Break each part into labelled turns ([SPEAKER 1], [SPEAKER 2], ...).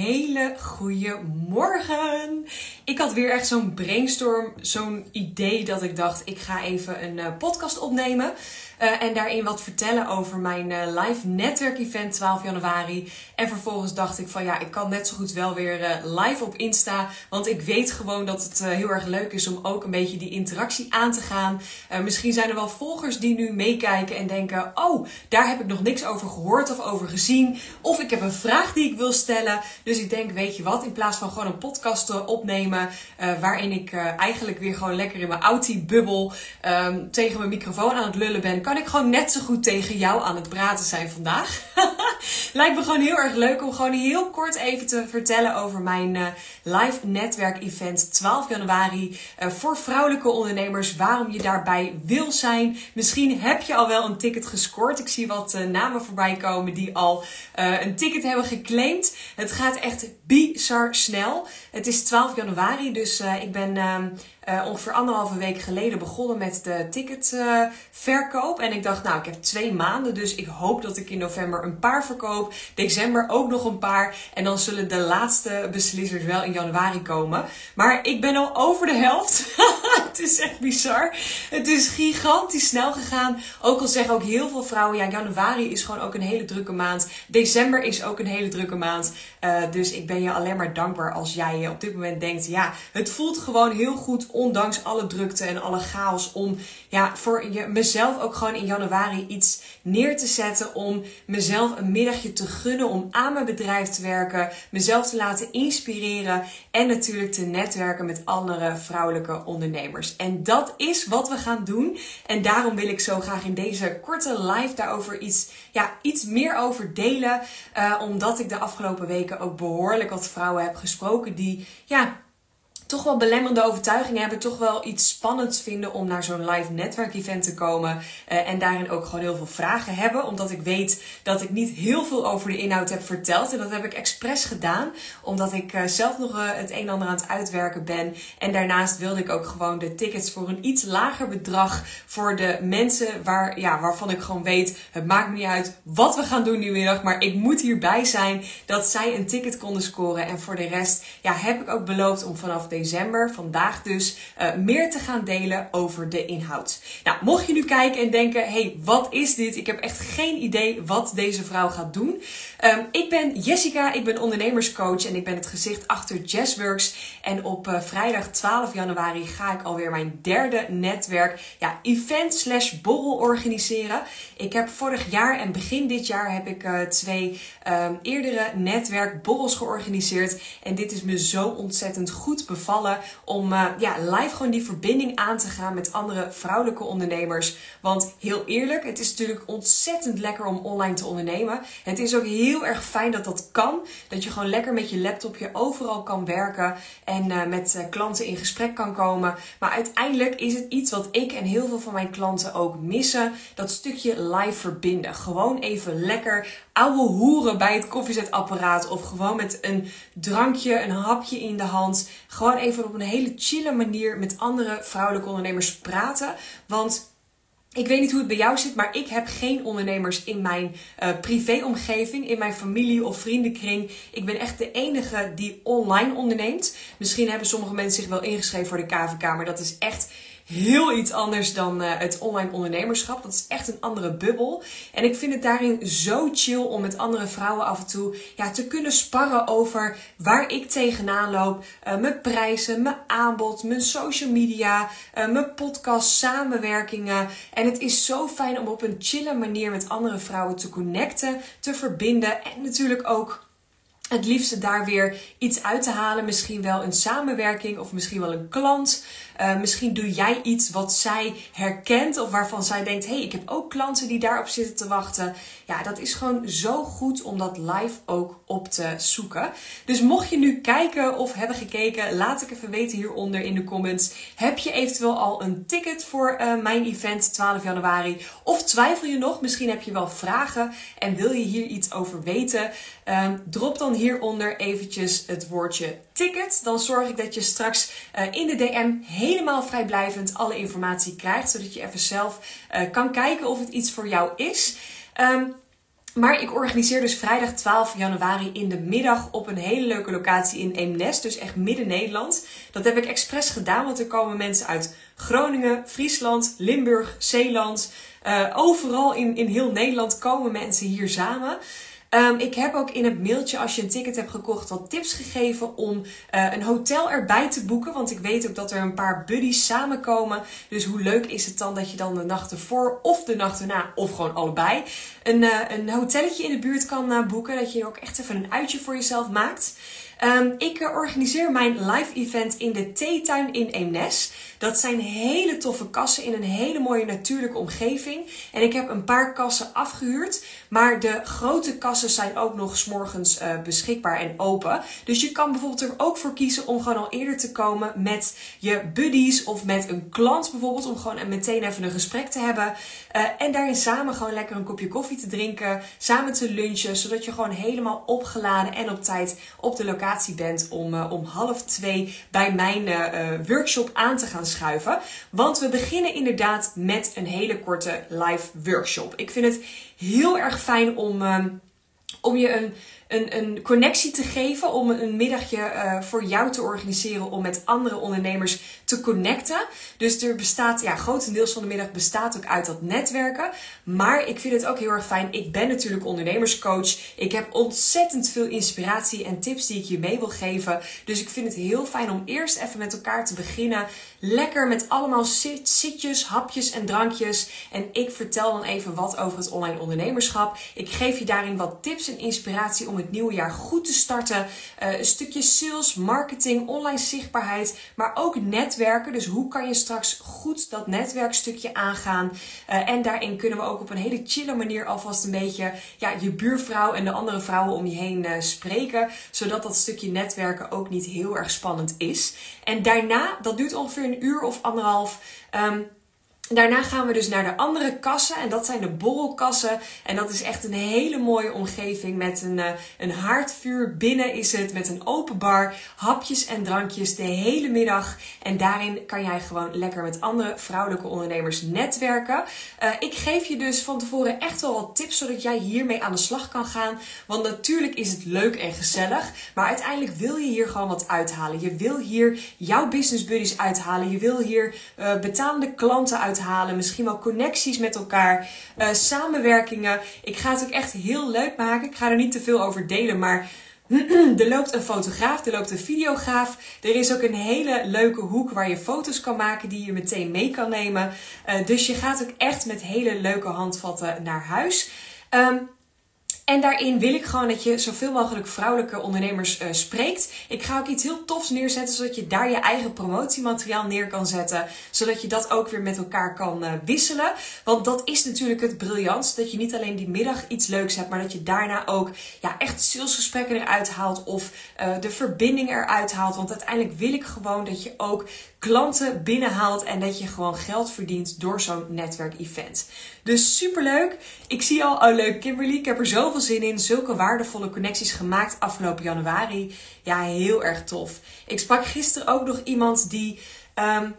[SPEAKER 1] hele goede morgen. Ik had weer echt zo'n brainstorm, zo'n idee dat ik dacht: ik ga even een uh, podcast opnemen. Uh, en daarin wat vertellen over mijn uh, live netwerkevent 12 januari. En vervolgens dacht ik van ja, ik kan net zo goed wel weer live op Insta. Want ik weet gewoon dat het heel erg leuk is om ook een beetje die interactie aan te gaan. misschien zijn er wel volgers die nu meekijken en denken: oh, daar heb ik nog niks over gehoord of over gezien. Of ik heb een vraag die ik wil stellen. Dus ik denk, weet je wat, in plaats van gewoon een podcast opnemen. Waarin ik eigenlijk weer gewoon lekker in mijn Audi-bubbel um, tegen mijn microfoon aan het lullen ben. Kan ik gewoon net zo goed tegen jou aan het praten zijn vandaag. Lijkt me gewoon heel erg leuk om gewoon heel kort even te vertellen over mijn uh, live netwerk-event 12 januari. voor vrouwelijke ondernemers. Waarom je daarbij wil zijn. Misschien heb je al wel een ticket gescoord. Ik zie wat namen voorbij komen die al een ticket hebben geclaimd. Het gaat echt bizar snel. Het is 12 januari, dus ik ben uh, ongeveer anderhalve week geleden begonnen met de ticketverkoop. En ik dacht, nou, ik heb twee maanden, dus ik hoop dat ik in november een paar verkoop. December ook nog een paar. En dan zullen de laatste beslissers wel in januari komen. Maar ik ben al over de helft. het is echt bizar. Het is gigantisch snel gegaan. Ook al zeggen ook heel veel vrouwen, ja, januari is gewoon ook een hele drukke maand. December is ook een hele drukke maand. Uh, dus ik ben je alleen maar dankbaar als jij op dit moment denkt, ja, het voelt gewoon heel goed ondanks alle drukte en alle chaos, om ja, voor je, mezelf ook gewoon in januari iets neer te zetten. Om mezelf een middagje te gunnen om aan mijn bedrijf te werken, mezelf te laten inspireren en natuurlijk te netwerken met andere vrouwelijke ondernemers. En dat is wat we gaan doen. En daarom wil ik zo graag in deze korte live daarover iets, ja, iets meer over delen. Uh, omdat ik de afgelopen weken ook behoorlijk wat vrouwen heb gesproken die ja, toch wel belemmerende overtuigingen hebben, toch wel iets spannends vinden om naar zo'n live netwerkevent te komen. Uh, en daarin ook gewoon heel veel vragen hebben. Omdat ik weet dat ik niet heel veel over de inhoud heb verteld. En dat heb ik expres gedaan. Omdat ik uh, zelf nog uh, het een en ander aan het uitwerken ben. En daarnaast wilde ik ook gewoon de tickets voor een iets lager bedrag. Voor de mensen waar, ja, waarvan ik gewoon weet, het maakt me niet uit wat we gaan doen die middag. Maar ik moet hierbij zijn dat zij een ticket konden scoren. En voor de rest ja, heb ik ook beloofd om vanaf deze december, vandaag dus, uh, meer te gaan delen over de inhoud. Nou, mocht je nu kijken en denken, hey, wat is dit? Ik heb echt geen idee wat deze vrouw gaat doen. Um, ik ben Jessica, ik ben ondernemerscoach en ik ben het gezicht achter Jazzworks. En op uh, vrijdag 12 januari ga ik alweer mijn derde netwerk, ja, event slash borrel organiseren. Ik heb vorig jaar en begin dit jaar heb ik uh, twee um, eerdere netwerkborrels georganiseerd. En dit is me zo ontzettend goed bevallen om uh, ja, live gewoon die verbinding aan te gaan met andere vrouwelijke ondernemers. Want heel eerlijk, het is natuurlijk ontzettend lekker om online te ondernemen. Het is ook heel erg fijn dat dat kan. Dat je gewoon lekker met je laptopje overal kan werken en uh, met uh, klanten in gesprek kan komen. Maar uiteindelijk is het iets wat ik en heel veel van mijn klanten ook missen. Dat stukje live verbinden. Gewoon even lekker ouwe hoeren bij het koffiezetapparaat. Of gewoon met een drankje, een hapje in de hand. Gewoon even op een hele chille manier met andere vrouwelijke ondernemers praten. Want ik weet niet hoe het bij jou zit, maar ik heb geen ondernemers in mijn uh, privéomgeving, in mijn familie of vriendenkring. Ik ben echt de enige die online onderneemt. Misschien hebben sommige mensen zich wel ingeschreven voor de KVK, maar dat is echt heel iets anders dan uh, het online ondernemerschap. Dat is echt een andere bubbel. En ik vind het daarin zo chill om met andere vrouwen af en toe ja, te kunnen sparren over waar ik tegenaan loop. Uh, mijn prijzen, mijn aanbod, mijn social media, uh, mijn podcast, samenwerkingen. En het is zo fijn om op een chille manier met andere vrouwen te connecten, te verbinden en natuurlijk ook het liefste daar weer iets uit te halen. Misschien wel een samenwerking of misschien wel een klant. Uh, misschien doe jij iets wat zij herkent of waarvan zij denkt: hé, hey, ik heb ook klanten die daarop zitten te wachten. Ja, dat is gewoon zo goed om dat live ook op te zoeken. Dus mocht je nu kijken of hebben gekeken, laat ik even weten hieronder in de comments. Heb je eventueel al een ticket voor uh, mijn event 12 januari? Of twijfel je nog? Misschien heb je wel vragen en wil je hier iets over weten? Uh, drop dan hieronder eventjes het woordje Dan zorg ik dat je straks uh, in de DM helemaal vrijblijvend alle informatie krijgt. Zodat je even zelf uh, kan kijken of het iets voor jou is. Um, maar ik organiseer dus vrijdag 12 januari in de middag op een hele leuke locatie in Eemnes. Dus echt midden Nederland. Dat heb ik expres gedaan, want er komen mensen uit Groningen, Friesland, Limburg, Zeeland. Uh, overal in, in heel Nederland komen mensen hier samen. Um, ik heb ook in het mailtje, als je een ticket hebt gekocht, wat tips gegeven om uh, een hotel erbij te boeken. Want ik weet ook dat er een paar buddies samenkomen. Dus hoe leuk is het dan dat je dan de nacht ervoor of de nacht erna, of gewoon allebei, een, uh, een hotelletje in de buurt kan uh, boeken. Dat je ook echt even een uitje voor jezelf maakt. Um, ik organiseer mijn live event in de theetuin in Eemnes. Dat zijn hele toffe kassen in een hele mooie natuurlijke omgeving. En ik heb een paar kassen afgehuurd. Maar de grote kassen zijn ook nog s'morgens uh, beschikbaar en open. Dus je kan bijvoorbeeld er ook voor kiezen om gewoon al eerder te komen met je buddies of met een klant bijvoorbeeld. Om gewoon meteen even een gesprek te hebben. Uh, en daarin samen gewoon lekker een kopje koffie te drinken. Samen te lunchen. Zodat je gewoon helemaal opgeladen en op tijd op de locatie bent om, uh, om half twee bij mijn workshop aan te gaan schuiven. Want we beginnen inderdaad met een hele korte live workshop. Ik vind het heel erg fijn om, um, om je een een, een connectie te geven. Om een middagje uh, voor jou te organiseren om met andere ondernemers te connecten. Dus er bestaat, ja, grotendeels van de middag bestaat ook uit dat netwerken. Maar ik vind het ook heel erg fijn. Ik ben natuurlijk ondernemerscoach. Ik heb ontzettend veel inspiratie en tips die ik je mee wil geven. Dus ik vind het heel fijn om eerst even met elkaar te beginnen. Lekker met allemaal zit, zitjes, hapjes en drankjes. En ik vertel dan even wat over het online ondernemerschap. Ik geef je daarin wat tips en inspiratie om het nieuwe jaar goed te starten. Uh, een stukje sales, marketing, online zichtbaarheid, maar ook netwerken. Dus hoe kan je straks goed dat netwerkstukje aangaan? Uh, en daarin kunnen we ook op een hele chille manier alvast een beetje ja, je buurvrouw en de andere vrouwen om je heen uh, spreken. Zodat dat stukje netwerken ook niet heel erg spannend is. En daarna, dat duurt ongeveer een uur of anderhalf. Um, Daarna gaan we dus naar de andere kassen en dat zijn de borrelkassen. En dat is echt een hele mooie omgeving met een, uh, een haardvuur. Binnen is het met een open bar, hapjes en drankjes de hele middag. En daarin kan jij gewoon lekker met andere vrouwelijke ondernemers netwerken. Uh, ik geef je dus van tevoren echt wel wat tips zodat jij hiermee aan de slag kan gaan. Want natuurlijk is het leuk en gezellig, maar uiteindelijk wil je hier gewoon wat uithalen. Je wil hier jouw business buddies uithalen. Je wil hier uh, klanten uithalen halen. Misschien wel connecties met elkaar. Uh, samenwerkingen. Ik ga het ook echt heel leuk maken. Ik ga er niet te veel over delen. Maar er loopt een fotograaf, er loopt een videograaf. Er is ook een hele leuke hoek waar je foto's kan maken die je meteen mee kan nemen. Uh, dus je gaat ook echt met hele leuke handvatten naar huis. Um, en daarin wil ik gewoon dat je zoveel mogelijk vrouwelijke ondernemers uh, spreekt. Ik ga ook iets heel tofs neerzetten, zodat je daar je eigen promotiemateriaal neer kan zetten. Zodat je dat ook weer met elkaar kan uh, wisselen. Want dat is natuurlijk het briljant. Dat je niet alleen die middag iets leuks hebt, maar dat je daarna ook ja, echt salesgesprekken eruit haalt. Of uh, de verbinding eruit haalt. Want uiteindelijk wil ik gewoon dat je ook klanten binnenhaalt en dat je gewoon geld verdient door zo'n netwerkevent. Dus superleuk. Ik zie al, oh leuk Kimberly, ik heb er zoveel zin in. Zulke waardevolle connecties gemaakt afgelopen januari. Ja, heel erg tof. Ik sprak gisteren ook nog iemand die... Um,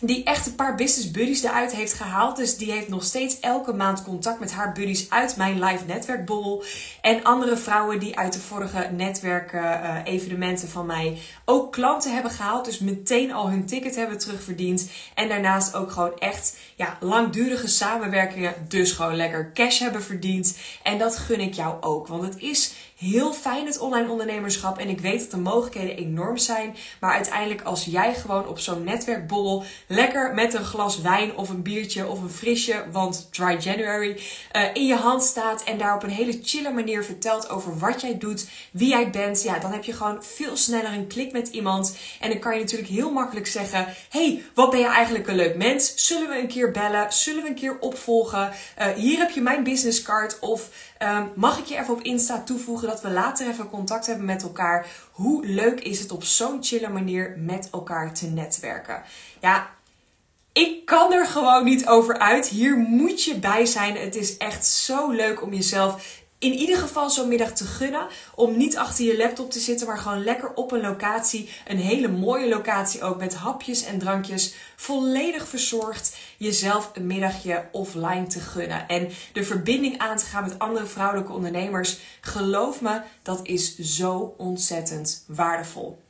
[SPEAKER 1] die echt een paar business buddies eruit heeft gehaald. Dus die heeft nog steeds elke maand contact met haar buddies uit mijn live netwerkbol. En andere vrouwen die uit de vorige netwerken uh, evenementen van mij ook klanten hebben gehaald. Dus meteen al hun ticket hebben terugverdiend. En daarnaast ook gewoon echt ja, langdurige samenwerkingen. Dus gewoon lekker cash hebben verdiend. En dat gun ik jou ook. Want het is heel fijn het online ondernemerschap. En ik weet dat de mogelijkheden enorm zijn. Maar uiteindelijk als jij gewoon op zo'n netwerkbol lekker met een glas wijn of een biertje of een frisje, want Dry January, uh, in je hand staat. En daar op een hele chille manier vertelt over wat jij doet, wie jij bent. Ja, dan heb je gewoon veel sneller een klik met iemand. En dan kan je natuurlijk heel makkelijk zeggen: hey, wat ben je eigenlijk een leuk mens? Zullen we een keer bellen? Zullen we een keer opvolgen? Uh, hier heb je mijn businesscard. Of um, mag ik je even op Insta toevoegen? dat we later even contact hebben met elkaar. Hoe leuk is het op zo'n chille manier met elkaar te netwerken? Ja, ik kan er gewoon niet over uit. Hier moet je bij zijn. Het is echt zo leuk om jezelf in ieder geval zo'n middag te gunnen. Om niet achter je laptop te zitten, maar gewoon lekker op een locatie. Een hele mooie locatie ook met hapjes en drankjes. Volledig verzorgd. Jezelf een middagje offline te gunnen. En de verbinding aan te gaan met andere vrouwelijke ondernemers. Geloof me, dat is zo ontzettend waardevol.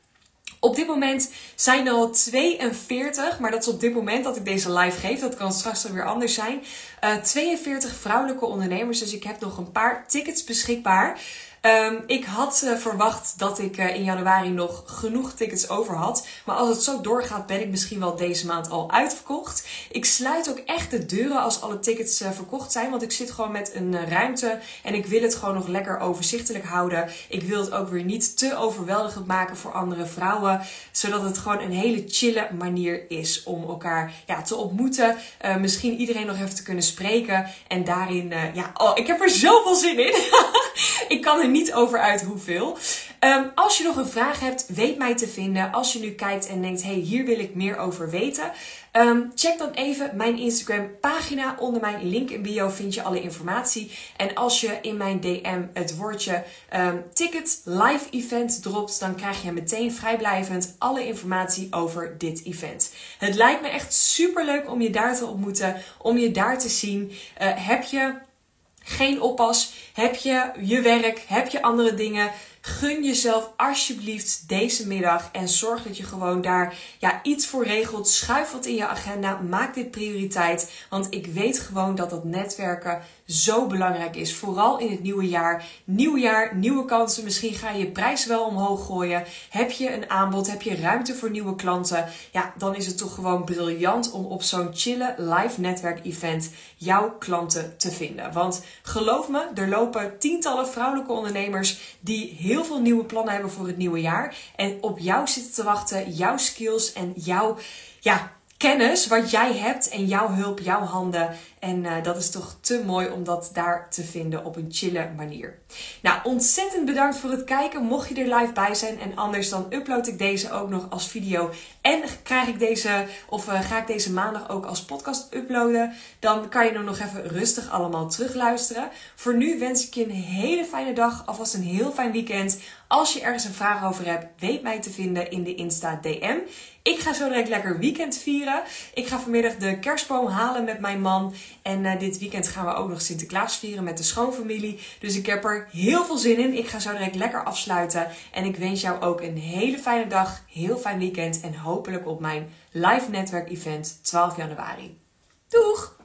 [SPEAKER 1] Op dit moment zijn er al 42, maar dat is op dit moment dat ik deze live geef. Dat kan straks weer anders zijn. Uh, eh, 42 vrouwelijke ondernemers, dus ik heb nog een paar tickets beschikbaar. Um, ik had uh, verwacht dat ik uh, in januari nog genoeg tickets over had. Maar als het zo doorgaat, ben ik misschien wel deze maand al uitverkocht. Ik sluit ook echt de deuren als alle tickets uh, verkocht zijn. Want ik zit gewoon met een ruimte. En ik wil het gewoon nog lekker overzichtelijk houden. Ik wil het ook weer niet te overweldigend maken voor andere vrouwen. Zodat het gewoon een hele chille manier is om elkaar ja, te ontmoeten. misschien iedereen nog even te kunnen spreken. En daarin, ja, oh, ik heb er zoveel zin in. ik kan er niet over uit hoeveel. Um, als je nog een vraag hebt, weet mij te vinden. Als je nu kijkt en denkt, hey, hier wil ik meer over weten. Um, check dan even mijn Instagram pagina. Onder mijn link in bio vind je alle informatie. En als je in mijn DM het woordje um, ticket live event dropt, dan krijg je meteen vrijblijvend alle informatie over dit event. Het lijkt me echt super leuk om je daar te ontmoeten, om je daar te zien. Uh, heb je geen oppas? Heb je je werk? Heb je andere dingen? Gun jezelf alsjeblieft deze middag en zorg dat je gewoon daar ja, iets voor regelt. Schuif wat in je agenda. Maak dit prioriteit. Want ik weet gewoon dat dat netwerken zo belangrijk is. Vooral in het nieuwe jaar. Nieuw jaar, nieuwe kansen. Misschien ga je je prijs wel omhoog gooien. Heb je een aanbod? Heb je ruimte voor nieuwe klanten? Ja, dan is het toch gewoon briljant om op zo'n chille live netwerk event jouw klanten te vinden. Want geloof me, er lopen tientallen vrouwelijke ondernemers die heel veel nieuwe plannen hebben voor het nieuwe jaar. En op jou zitten te wachten, jouw skills en jouw ja, kennis wat jij hebt en jouw hulp, jouw handen. En uh, dat is toch te mooi om dat daar te vinden op een chille manier. Nou, ontzettend bedankt voor het kijken. Mocht je er live bij zijn en anders dan upload ik deze ook nog als video. En krijg ik deze, of uh, ga ik deze maandag ook als podcast uploaden. Dan kan je hem nog even rustig allemaal terugluisteren. Voor nu wens ik je een hele fijne dag. Alvast een heel fijn weekend. Als je ergens een vraag over hebt, weet mij te vinden in de Insta DM. Ik ga zo direct lekker weekend vieren. Ik ga vanmiddag de kerstboom halen met mijn man. En uh, dit weekend gaan we ook nog Sinterklaas vieren met de schoonfamilie. Dus ik heb er heel veel zin in. Ik ga zo direct lekker afsluiten. En ik wens jou ook een hele fijne dag, heel fijn weekend. En hopelijk op mijn live netwerk event 12 januari. Doeg!